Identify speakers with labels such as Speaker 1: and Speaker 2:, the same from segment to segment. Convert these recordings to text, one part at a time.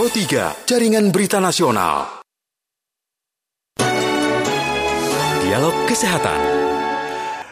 Speaker 1: Pro 3, Jaringan Berita Nasional. Dialog Kesehatan.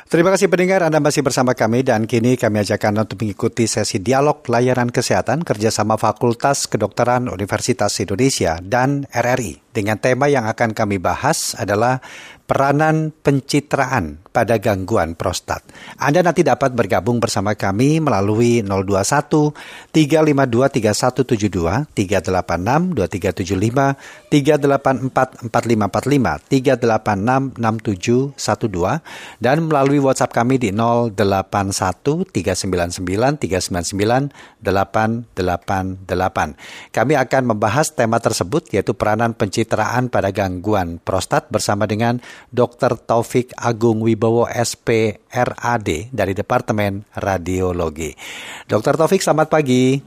Speaker 2: Terima kasih pendengar Anda masih bersama kami dan kini kami ajak Anda untuk mengikuti sesi dialog layanan kesehatan kerjasama Fakultas Kedokteran Universitas Indonesia dan RRI. Dengan tema yang akan kami bahas adalah peranan pencitraan pada gangguan prostat. Anda nanti dapat bergabung bersama kami melalui 021 352 3172 386 2375 384 4545 386 6712 dan melalui WhatsApp kami di 081 399 399 888. Kami akan membahas tema tersebut yaitu peranan pencitraan pada gangguan prostat bersama dengan Dr. Taufik Agung Wibowo SPRAD dari Departemen Radiologi. Dr. Taufik, selamat pagi.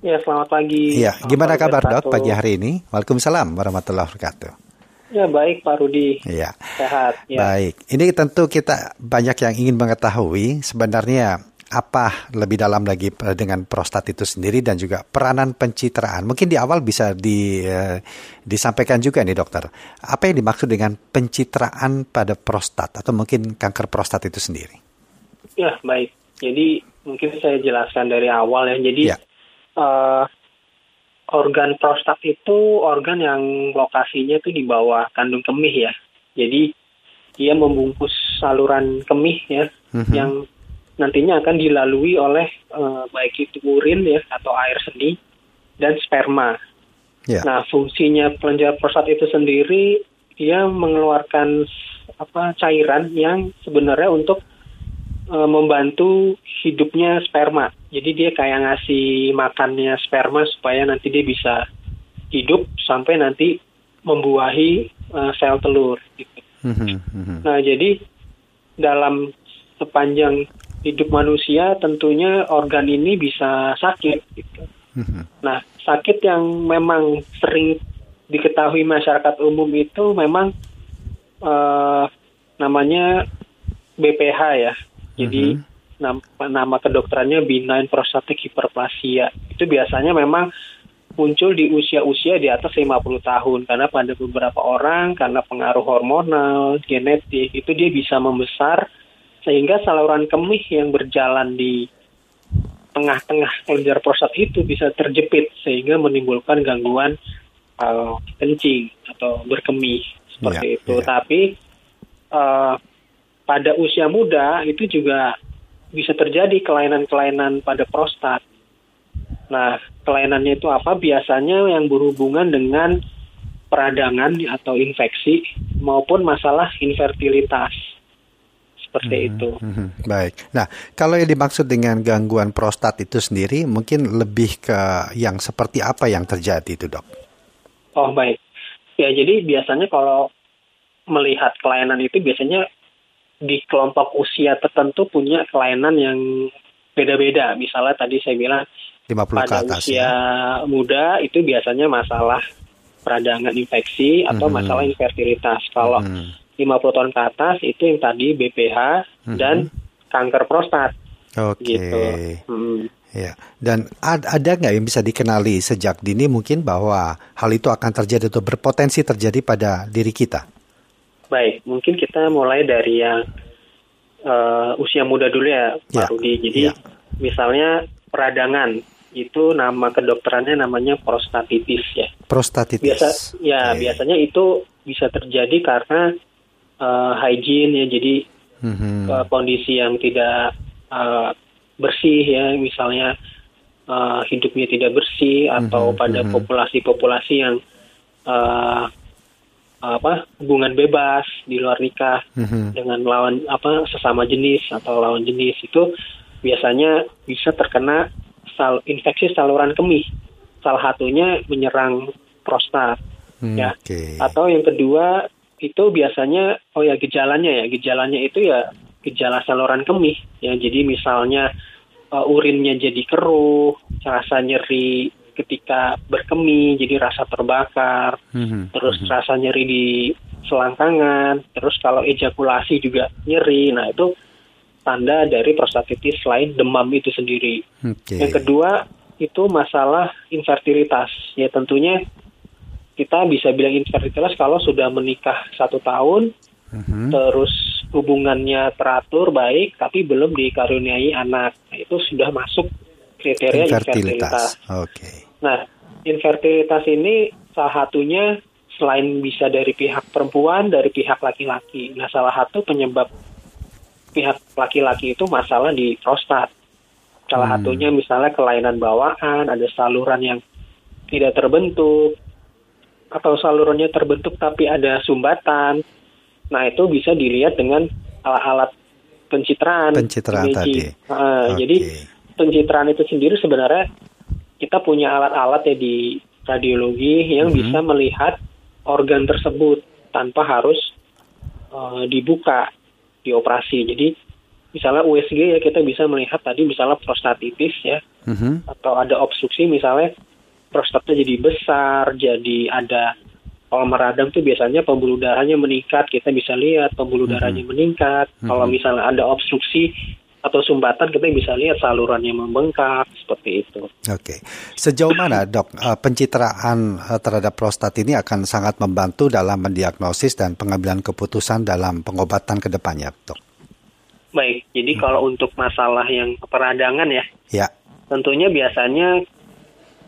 Speaker 3: Ya, selamat pagi.
Speaker 2: Ya, gimana kabar dok pagi hari ini? Waalaikumsalam warahmatullahi wabarakatuh.
Speaker 3: Ya baik Pak Rudi.
Speaker 2: Ya.
Speaker 3: Sehat.
Speaker 2: Ya. Baik. Ini tentu kita banyak yang ingin mengetahui sebenarnya apa lebih dalam lagi dengan prostat itu sendiri dan juga peranan pencitraan. Mungkin di awal bisa di, uh, disampaikan juga nih dokter. Apa yang dimaksud dengan pencitraan pada prostat atau mungkin kanker prostat itu sendiri?
Speaker 3: Ya baik. Jadi mungkin saya jelaskan dari awal ya. Jadi ya. Uh, organ prostat itu organ yang lokasinya itu di bawah kandung kemih ya. Jadi dia membungkus saluran kemih ya -hmm. yang nantinya akan dilalui oleh uh, baik itu urin ya atau air seni dan sperma. Yeah. Nah, fungsinya kelenjar prostat itu sendiri dia mengeluarkan apa cairan yang sebenarnya untuk uh, membantu hidupnya sperma. Jadi dia kayak ngasih makannya sperma supaya nanti dia bisa hidup sampai nanti membuahi uh, sel telur. Gitu. Mm -hmm. Nah, jadi dalam sepanjang hidup manusia tentunya organ ini bisa sakit. Gitu. Mhm. Nah, sakit yang memang sering diketahui masyarakat umum itu memang uh, namanya BPH ya. Jadi uh nama, nama kedokterannya benign prostatic hyperplasia. Itu biasanya memang muncul di usia-usia di atas 50 tahun karena pada beberapa orang karena pengaruh hormonal, genetik itu dia bisa membesar sehingga saluran kemih yang berjalan di tengah-tengah kelenjar prostat itu bisa terjepit sehingga menimbulkan gangguan uh, kencing atau berkemih seperti yeah, itu. Yeah. Tapi uh, pada usia muda itu juga bisa terjadi kelainan-kelainan pada prostat. Nah, kelainannya itu apa? Biasanya yang berhubungan dengan peradangan atau infeksi maupun masalah infertilitas seperti hmm, itu. Hmm,
Speaker 2: baik. Nah, kalau yang dimaksud dengan gangguan prostat itu sendiri, mungkin lebih ke yang seperti apa yang terjadi itu, dok?
Speaker 3: Oh, baik. Ya, jadi biasanya kalau melihat kelainan itu biasanya di kelompok usia tertentu punya kelainan yang beda-beda. Misalnya tadi saya bilang 50 pada atas, usia ya? muda itu biasanya masalah peradangan infeksi atau hmm. masalah infertilitas. Kalau hmm 50 tahun ke atas itu yang tadi BPH hmm. dan kanker prostat.
Speaker 2: Oke. Okay. Gitu. Hmm. Ya, dan ad, ada nggak yang bisa dikenali sejak dini mungkin bahwa hal itu akan terjadi atau berpotensi terjadi pada diri kita?
Speaker 3: Baik, mungkin kita mulai dari yang uh, usia muda dulu ya, Pak ya. Rudi. Jadi ya. misalnya peradangan itu nama kedokterannya namanya prostatitis ya.
Speaker 2: Prostatitis.
Speaker 3: Biasa, ya okay. biasanya itu bisa terjadi karena uh, hygiene ya jadi mm-hmm. uh, kondisi yang tidak uh, bersih ya misalnya uh, hidupnya tidak bersih atau mm-hmm. pada mhm. populasi-populasi yang uh, apa hubungan bebas di luar nikah mm-hmm. dengan lawan apa sesama jenis atau lawan jenis itu biasanya bisa terkena sal infeksi saluran kemih salah satunya menyerang prostat mm, ya okay. atau yang kedua itu biasanya oh ya gejalanya ya gejalanya itu ya gejala saluran kemih ya jadi misalnya uh, urinnya jadi keruh rasa nyeri ketika berkemih jadi rasa terbakar mm-hmm. terus mm-hmm. rasa nyeri di selangkangan terus kalau ejakulasi juga nyeri nah itu tanda dari prostatitis selain demam itu sendiri okay. yang kedua itu masalah infertilitas. Ya tentunya kita bisa bilang infertilitas kalau sudah menikah satu tahun, uh-huh. terus hubungannya teratur baik, tapi belum dikaruniai anak. Nah, itu sudah masuk kriteria infertilitas.
Speaker 2: Oke. Okay.
Speaker 3: Nah, infertilitas ini salah satunya selain bisa dari pihak perempuan, dari pihak laki-laki. Nah, salah satu penyebab pihak laki-laki itu masalah di prostat. Salah hmm. satunya misalnya kelainan bawaan, ada saluran yang tidak terbentuk, atau salurannya terbentuk tapi ada sumbatan. Nah, itu bisa dilihat dengan alat-alat pencitraan.
Speaker 2: Pencitraan tadi.
Speaker 3: Uh, okay. Jadi, pencitraan itu sendiri sebenarnya kita punya alat-alat ya di radiologi yang hmm. bisa melihat organ tersebut tanpa harus uh, dibuka dioperasi. Jadi misalnya USG ya kita bisa melihat tadi misalnya prostatitis ya mm-hmm. atau ada obstruksi misalnya prostatnya jadi besar, jadi ada kalau meradang tuh biasanya pembuluh darahnya meningkat, kita bisa lihat pembuluh darahnya mm-hmm. meningkat. Mm-hmm. Kalau misalnya ada obstruksi atau sumbatan kita bisa lihat salurannya membengkak seperti itu.
Speaker 2: Oke, sejauh mana dok eh, pencitraan eh, terhadap prostat ini akan sangat membantu dalam mendiagnosis dan pengambilan keputusan dalam pengobatan ke depannya, dok?
Speaker 3: Baik, jadi hmm. kalau untuk masalah yang peradangan ya,
Speaker 2: ya.
Speaker 3: tentunya biasanya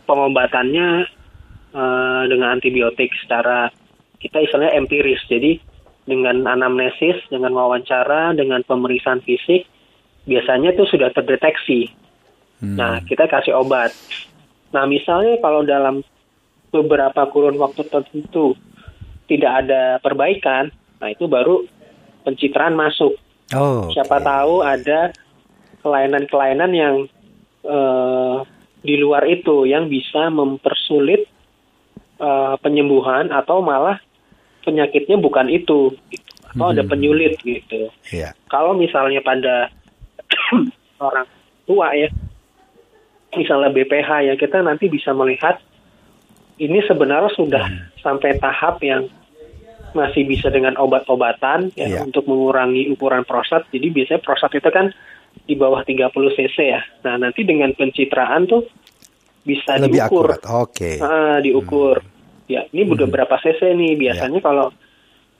Speaker 3: pengobatannya uh, dengan antibiotik secara kita istilahnya empiris, jadi dengan anamnesis, dengan wawancara, dengan pemeriksaan fisik biasanya itu sudah terdeteksi. Hmm. Nah, kita kasih obat. Nah, misalnya kalau dalam beberapa kurun waktu tertentu tidak ada perbaikan, nah itu baru pencitraan masuk.
Speaker 2: Oh,
Speaker 3: Siapa tahu ada kelainan-kelainan yang uh, di luar itu yang bisa mempersulit uh, penyembuhan atau malah penyakitnya bukan itu, gitu. atau hmm. ada penyulit gitu.
Speaker 2: Yeah.
Speaker 3: Kalau misalnya pada orang tua ya, misalnya BPH ya, kita nanti bisa melihat ini sebenarnya sudah hmm. sampai tahap yang masih bisa dengan obat-obatan ya yeah. untuk mengurangi ukuran prostat. Jadi biasanya prostat itu kan di bawah 30 cc ya. Nah, nanti dengan pencitraan tuh bisa
Speaker 2: Lebih
Speaker 3: diukur.
Speaker 2: Oke. Okay.
Speaker 3: Nah, diukur. Hmm. Ya, ini udah hmm. berapa cc nih? Biasanya yeah. kalau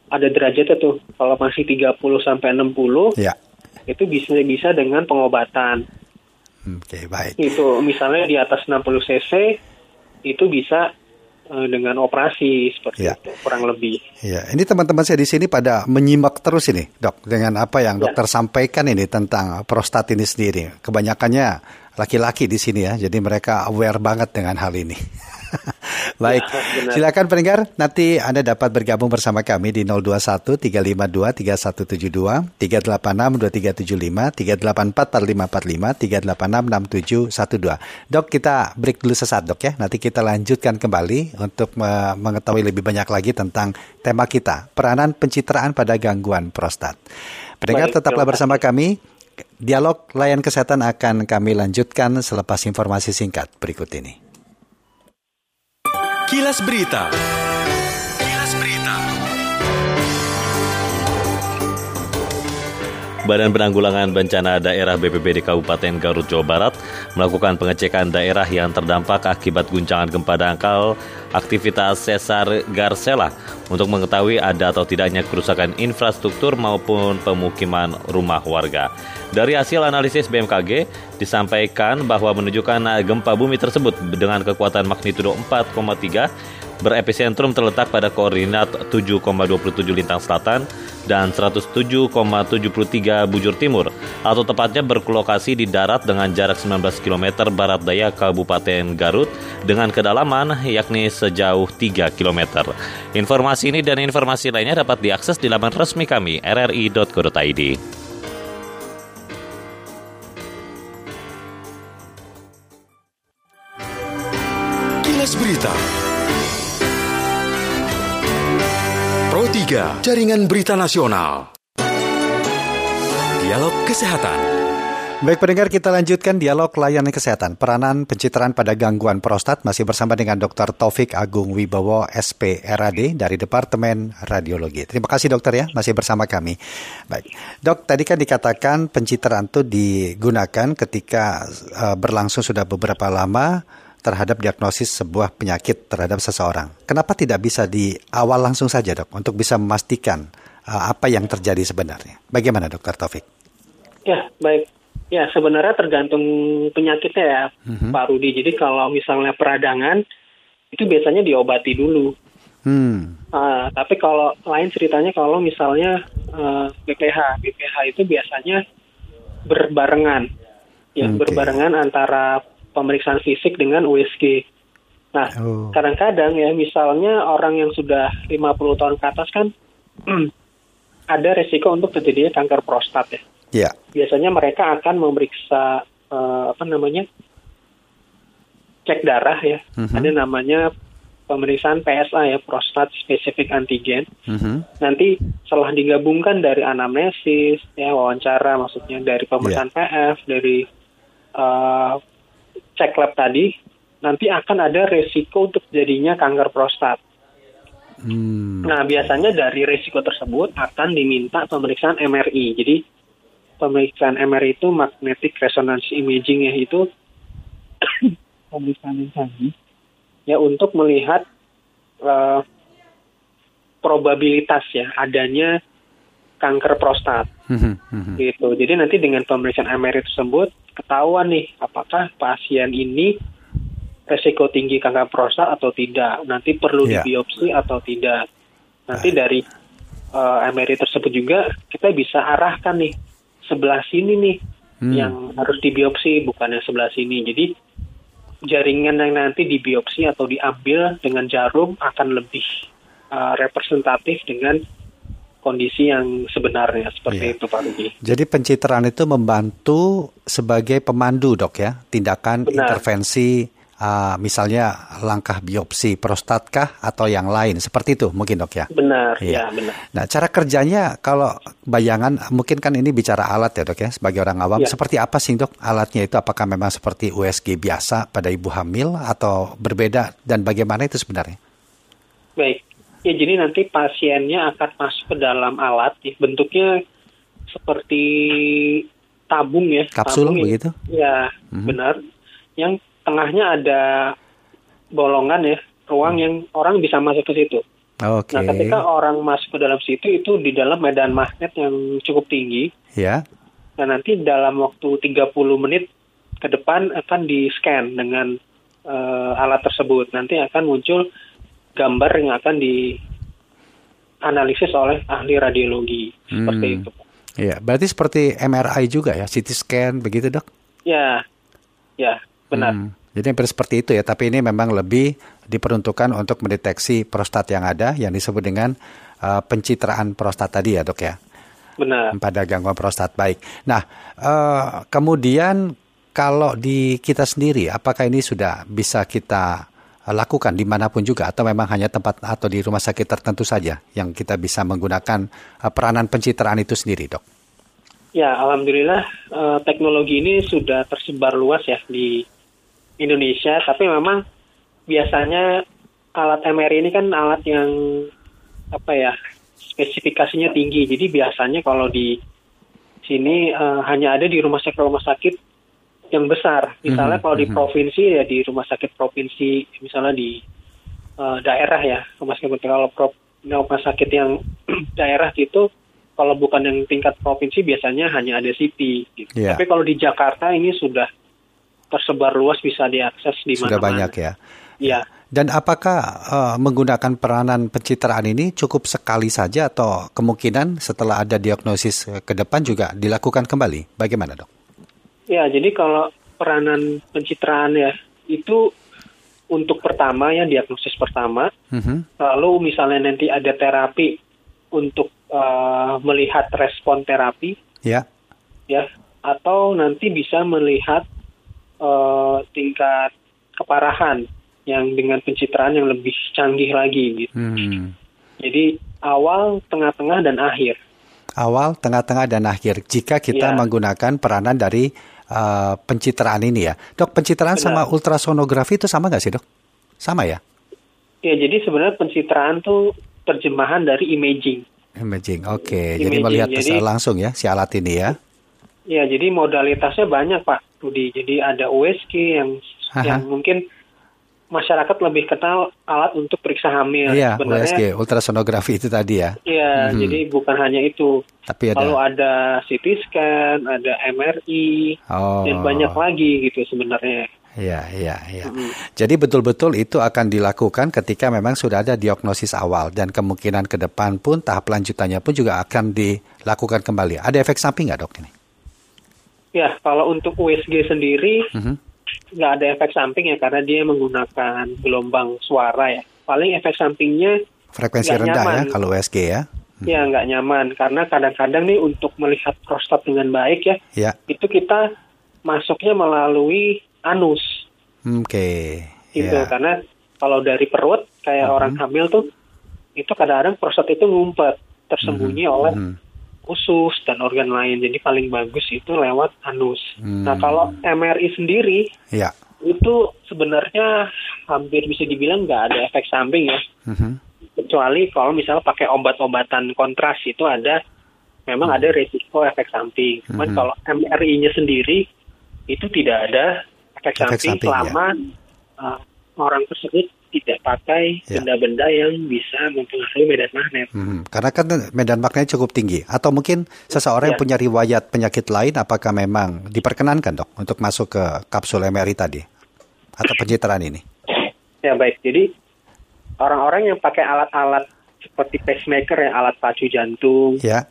Speaker 3: ada derajatnya tuh. Kalau masih 30 sampai 60,
Speaker 2: yeah
Speaker 3: itu bisa bisa dengan pengobatan.
Speaker 2: Oke, okay, baik.
Speaker 3: Itu misalnya di atas 60 cc itu bisa dengan operasi seperti ya. itu kurang lebih.
Speaker 2: Ya, ini teman-teman saya di sini pada menyimak terus ini, Dok, dengan apa yang ya. dokter sampaikan ini tentang prostat ini sendiri. Kebanyakannya laki-laki di sini ya, jadi mereka aware banget dengan hal ini. Baik, ya, silakan pendengar. Nanti Anda dapat bergabung bersama kami di 021 352 3172, 386 2375, 384 4545, 386 6712. Dok, kita break dulu sesaat dok ya. Nanti kita lanjutkan kembali untuk mengetahui lebih banyak lagi tentang tema kita, peranan pencitraan pada gangguan prostat. Pendengar tetaplah bersama kami. Dialog layan kesehatan akan kami lanjutkan selepas informasi singkat berikut ini.
Speaker 1: Kilas Berita.
Speaker 4: Badan Penanggulangan Bencana Daerah BPBD Kabupaten Garut, Jawa Barat melakukan pengecekan daerah yang terdampak akibat guncangan gempa dangkal aktivitas sesar Garsela untuk mengetahui ada atau tidaknya kerusakan infrastruktur maupun pemukiman rumah warga. Dari hasil analisis BMKG disampaikan bahwa menunjukkan gempa bumi tersebut dengan kekuatan magnitudo 4,3 berepicentrum terletak pada koordinat 7,27 lintang selatan dan 107,73 bujur timur atau tepatnya berlokasi di darat dengan jarak 19 km barat daya Kabupaten Garut dengan kedalaman yakni sejauh 3 km. Informasi ini dan informasi lainnya dapat diakses di laman resmi kami rri.co.id.
Speaker 1: 3, Jaringan Berita Nasional. Dialog Kesehatan.
Speaker 2: Baik pendengar kita lanjutkan dialog layanan kesehatan. Peranan pencitraan pada gangguan prostat masih bersama dengan Dr. Taufik Agung Wibowo SPRAD dari Departemen Radiologi. Terima kasih dokter ya masih bersama kami. Baik. Dok, tadi kan dikatakan pencitraan itu digunakan ketika uh, berlangsung sudah beberapa lama terhadap diagnosis sebuah penyakit terhadap seseorang. Kenapa tidak bisa di awal langsung saja, Dok, untuk bisa memastikan uh, apa yang terjadi sebenarnya? Bagaimana, Dokter Taufik?
Speaker 3: Ya, baik. Ya, sebenarnya tergantung penyakitnya ya, mm-hmm. Pak Rudi. Jadi kalau misalnya peradangan, itu biasanya diobati dulu. Hmm. Uh, tapi kalau lain ceritanya kalau misalnya uh, BPH, BPH itu biasanya berbarengan, ya okay. berbarengan antara pemeriksaan fisik dengan USG. Nah, oh. kadang-kadang ya misalnya orang yang sudah 50 tahun ke atas kan ada resiko untuk terjadinya kanker prostat ya. Yeah. Biasanya mereka akan memeriksa uh, apa namanya cek darah ya. Mm-hmm. Ada namanya pemeriksaan PSA ya, prostat specific antigen. Mm-hmm. Nanti setelah digabungkan dari anamnesis, ya wawancara, maksudnya dari pemeriksaan yeah. PF, dari uh, cek lab tadi, nanti akan ada resiko untuk jadinya kanker prostat. Hmm. Nah, biasanya dari resiko tersebut akan diminta pemeriksaan MRI. Jadi pemeriksaan MRI itu magnetic resonance imaging ya itu pemeriksaan yang canggih ya untuk melihat uh, probabilitas ya adanya kanker prostat gitu. Jadi nanti dengan pemeriksaan MRI tersebut ketahuan nih apakah pasien ini resiko tinggi kanker prostat atau tidak. Nanti perlu yeah. dibiopsi atau tidak. Nanti dari uh, eh, MRI tersebut juga kita bisa arahkan nih sebelah sini nih hmm. yang harus dibiopsi bukan yang sebelah sini. Jadi jaringan yang nanti dibiopsi atau diambil dengan jarum akan lebih uh, representatif dengan kondisi yang sebenarnya seperti iya. itu Pak Rugi.
Speaker 2: Jadi pencitraan itu membantu sebagai pemandu dok ya tindakan Benar. intervensi uh, misalnya langkah biopsi prostat kah atau yang lain seperti itu mungkin dok ya
Speaker 3: benar ya, ya benar
Speaker 2: nah cara kerjanya kalau bayangan mungkin kan ini bicara alat ya dok ya sebagai orang awam ya. seperti apa sih dok alatnya itu apakah memang seperti USG biasa pada ibu hamil atau berbeda dan bagaimana itu sebenarnya
Speaker 3: baik ya jadi nanti pasiennya akan masuk ke dalam alat ya. bentuknya seperti tabung ya
Speaker 2: kapsul
Speaker 3: tabung
Speaker 2: begitu
Speaker 3: ya mm-hmm. benar yang tengahnya ada bolongan ya, ruang yang orang bisa masuk ke situ. Okay. Nah, ketika orang masuk ke dalam situ itu di dalam medan magnet yang cukup tinggi.
Speaker 2: Ya.
Speaker 3: Nah, nanti dalam waktu 30 menit ke depan akan di-scan dengan uh, alat tersebut. Nanti akan muncul gambar yang akan dianalisis oleh ahli radiologi. Seperti hmm. itu.
Speaker 2: Iya, berarti seperti MRI juga ya, CT scan begitu, Dok?
Speaker 3: Ya. Ya, benar. Hmm.
Speaker 2: Jadi hampir seperti itu ya, tapi ini memang lebih diperuntukkan untuk mendeteksi prostat yang ada yang disebut dengan uh, pencitraan prostat tadi ya dok ya.
Speaker 3: Benar.
Speaker 2: Pada gangguan prostat baik. Nah uh, kemudian kalau di kita sendiri, apakah ini sudah bisa kita lakukan di mana pun juga atau memang hanya tempat atau di rumah sakit tertentu saja yang kita bisa menggunakan uh, peranan pencitraan itu sendiri dok?
Speaker 3: Ya, alhamdulillah uh, teknologi ini sudah tersebar luas ya di Indonesia, tapi memang biasanya alat MRI ini kan alat yang apa ya spesifikasinya tinggi. Jadi biasanya kalau di sini uh, hanya ada di rumah sakit rumah sakit yang besar. Misalnya mm -hmm. kalau di mhm. provinsi ya di rumah sakit provinsi, misalnya di uh, daerah ya rumah sakit kalau pro, rumah sakit yang daerah gitu kalau bukan yang tingkat provinsi biasanya hanya ada CP. Gitu. Yeah. Tapi kalau di Jakarta ini sudah tersebar luas bisa diakses di mana-mana.
Speaker 2: Sudah banyak ya.
Speaker 3: Ya.
Speaker 2: Dan apakah uh, menggunakan peranan pencitraan ini cukup sekali saja atau kemungkinan setelah ada diagnosis ke depan juga dilakukan kembali? Bagaimana dok?
Speaker 3: Ya, jadi kalau peranan pencitraan ya itu untuk pertama ya diagnosis pertama, mm-hmm. lalu misalnya nanti ada terapi untuk uh, melihat respon terapi,
Speaker 2: ya,
Speaker 3: ya, atau nanti bisa melihat uh, tingkat keparahan yang dengan pencitraan yang lebih canggih lagi gitu. Hmm. Jadi awal, tengah-tengah dan akhir.
Speaker 2: awal, tengah-tengah, dan akhir. Jika kita ya. menggunakan peranan dari uh, pencitraan ini ya. Dok, pencitraan Benar. sama ultrasonografi itu sama nggak sih dok? Sama ya?
Speaker 3: Ya, jadi sebenarnya pencitraan tuh terjemahan dari imaging.
Speaker 2: Imaging, oke. Okay. Jadi melihat jadi, langsung ya si alat ini ya?
Speaker 3: Ya, jadi modalitasnya banyak Pak Budi. Jadi ada USG yang Aha. yang mungkin masyarakat lebih kenal alat untuk periksa hamil.
Speaker 2: Iya, Sebenarnya, USG, ultrasonografi itu tadi ya.
Speaker 3: Iya, hmm. jadi bukan hanya itu.
Speaker 2: Tapi ada.
Speaker 3: Kalau ada CT scan, ada MRI, oh. dan banyak lagi gitu sebenarnya.
Speaker 2: Iya, iya, iya. Hmm. Jadi betul-betul itu akan dilakukan ketika memang sudah ada diagnosis awal dan kemungkinan ke depan pun tahap lanjutannya pun juga akan dilakukan kembali. Ada efek samping nggak dok ini?
Speaker 3: Ya, kalau untuk USG sendiri, mm -hmm nggak ada efek samping ya karena dia menggunakan gelombang suara ya. Paling efek sampingnya
Speaker 2: frekuensi rendah ya, nyaman. ya kalau USG ya.
Speaker 3: Hmm. Ya nggak nyaman karena kadang-kadang nih untuk melihat prostat dengan baik ya, ya. itu kita masuknya melalui anus.
Speaker 2: Oke. Okay.
Speaker 3: Gitu ya. karena kalau dari perut kayak -huh. orang hamil tuh itu kadang-kadang prostat itu ngumpet tersembunyi -huh. oleh -huh usus dan organ lain. Jadi paling bagus itu lewat anus. Hmm. Nah kalau MRI sendiri ya. itu sebenarnya hampir bisa dibilang nggak ada efek samping ya. Hmm. Kecuali kalau misalnya pakai obat-obatan kontras itu ada memang hmm. ada resiko efek samping. Cuman hmm. kalau MRI-nya sendiri itu tidak ada efek, efek samping, samping selama ya. uh, orang tersebut tidak pakai ya. benda-benda ya. yang bisa mempengaruhi medan magnet.
Speaker 2: Hmm, karena kan medan magnetnya cukup tinggi. Atau mungkin seseorang ya. yang punya riwayat penyakit lain, apakah memang diperkenankan dok untuk masuk ke kapsul MRI tadi atau pencitraan ini?
Speaker 3: Ya baik. Jadi orang-orang yang pakai alat-alat seperti pacemaker ya, alat pacu jantung, ya.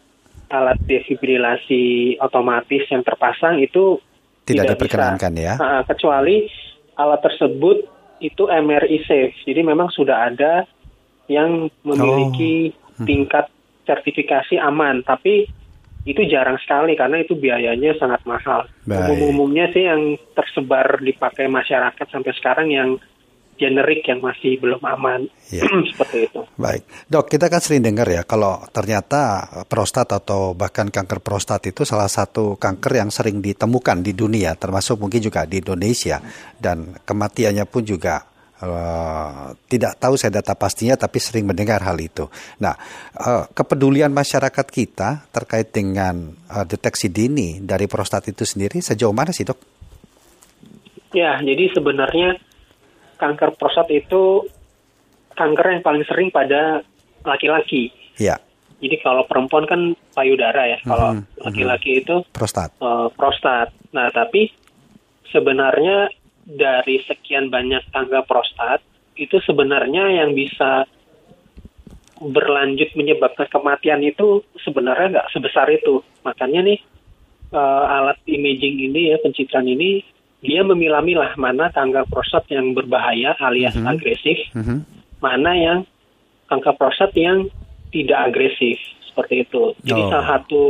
Speaker 3: alat defibrilasi otomatis yang terpasang itu
Speaker 2: tidak, tidak diperkenankan bisa. ya.
Speaker 3: Uh, kecuali alat tersebut itu MRI safe. Jadi memang sudah ada yang memiliki oh. tingkat sertifikasi aman, tapi itu jarang sekali karena itu biayanya sangat mahal. Umum-umumnya sih yang tersebar dipakai masyarakat sampai sekarang yang generik yang masih belum aman ya. seperti itu.
Speaker 2: Baik, dok kita kan sering dengar ya kalau ternyata prostat atau bahkan kanker prostat itu salah satu kanker yang sering ditemukan di dunia, termasuk mungkin juga di Indonesia dan kematiannya pun juga Uh, tidak tahu saya data pastinya tapi sering mendengar hal itu. Nah, uh, kepedulian masyarakat kita terkait dengan uh, deteksi dini dari prostat itu sendiri sejauh mana sih dok?
Speaker 3: Ya, jadi sebenarnya kanker prostat itu kanker yang paling sering pada laki-laki.
Speaker 2: Ya.
Speaker 3: Jadi kalau perempuan kan payudara ya, kalau mm-hmm. laki-laki itu
Speaker 2: prostat.
Speaker 3: Uh, prostat. Nah, tapi sebenarnya dari sekian banyak kanker prostat itu sebenarnya yang bisa berlanjut menyebabkan kematian itu sebenarnya nggak sebesar itu. Makanya nih uh, alat imaging ini ya pencitraan ini dia memilah-milah mana kanker prostat yang berbahaya alias mm -hmm. agresif, mm -hmm. mana yang kanker prostat yang tidak agresif seperti itu. Jadi oh. salah satu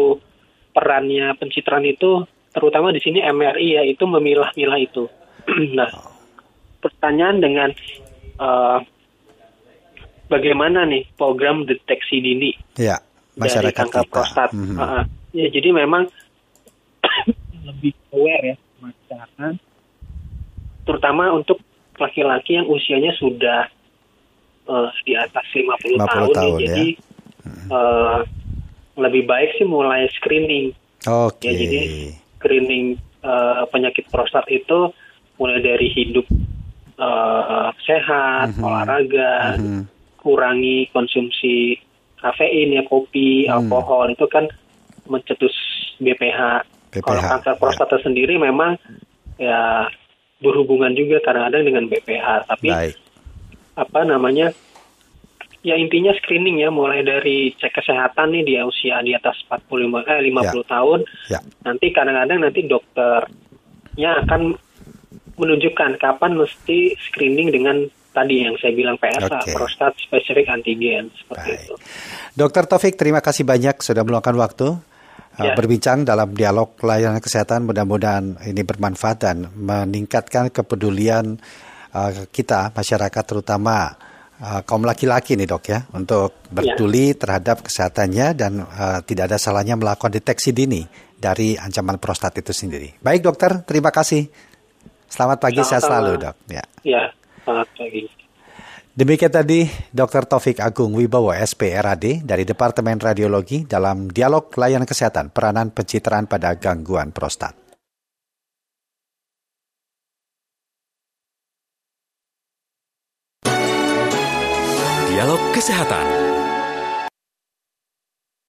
Speaker 3: perannya pencitraan itu terutama di sini MRI ya itu memilah-milah itu. nah, pertanyaan dengan uh, bagaimana nih program deteksi dini
Speaker 2: ya, masyarakat dari
Speaker 3: kanker kita. prostat? Mm -hmm. uh, ya jadi memang lebih aware ya masyarakat, terutama untuk laki-laki yang usianya sudah uh, di atas 50, 50 tahun, tahun ya. jadi uh, lebih baik sih mulai screening.
Speaker 2: Oke. Okay.
Speaker 3: Ya, jadi screening uh, penyakit prostat itu mulai dari hidup uh, sehat, mm -hmm. olahraga, mm -hmm. kurangi konsumsi kafein ya kopi, mm. alkohol itu kan mencetus BPH BPH. Kalau kanker prostat ya. sendiri memang ya berhubungan juga kadang-kadang dengan BPH, tapi Baik. apa namanya? Ya intinya screening ya mulai dari cek kesehatan nih dia usia di atas 45 eh 50 ya. tahun. Ya. Nanti kadang-kadang nanti dokternya akan menunjukkan kapan mesti screening dengan tadi yang saya bilang PSA, okay. prostat spesifik antigen seperti Baik. itu.
Speaker 2: Dokter Taufik, terima kasih banyak sudah meluangkan waktu ya. berbincang dalam dialog layanan kesehatan. Mudah-mudahan ini bermanfaat dan meningkatkan kepedulian uh, kita masyarakat terutama uh, kaum laki-laki nih dok ya untuk bertuli ya. terhadap kesehatannya dan uh, tidak ada salahnya melakukan deteksi dini dari ancaman prostat itu sendiri. Baik dokter, terima kasih. Selamat pagi, sehat selalu dok.
Speaker 3: Ya. ya, selamat pagi.
Speaker 2: Demikian tadi Dr. Taufik Agung Wibowo SPRAD dari Departemen Radiologi dalam Dialog Layanan Kesehatan Peranan Pencitraan pada Gangguan Prostat.
Speaker 1: Dialog Kesehatan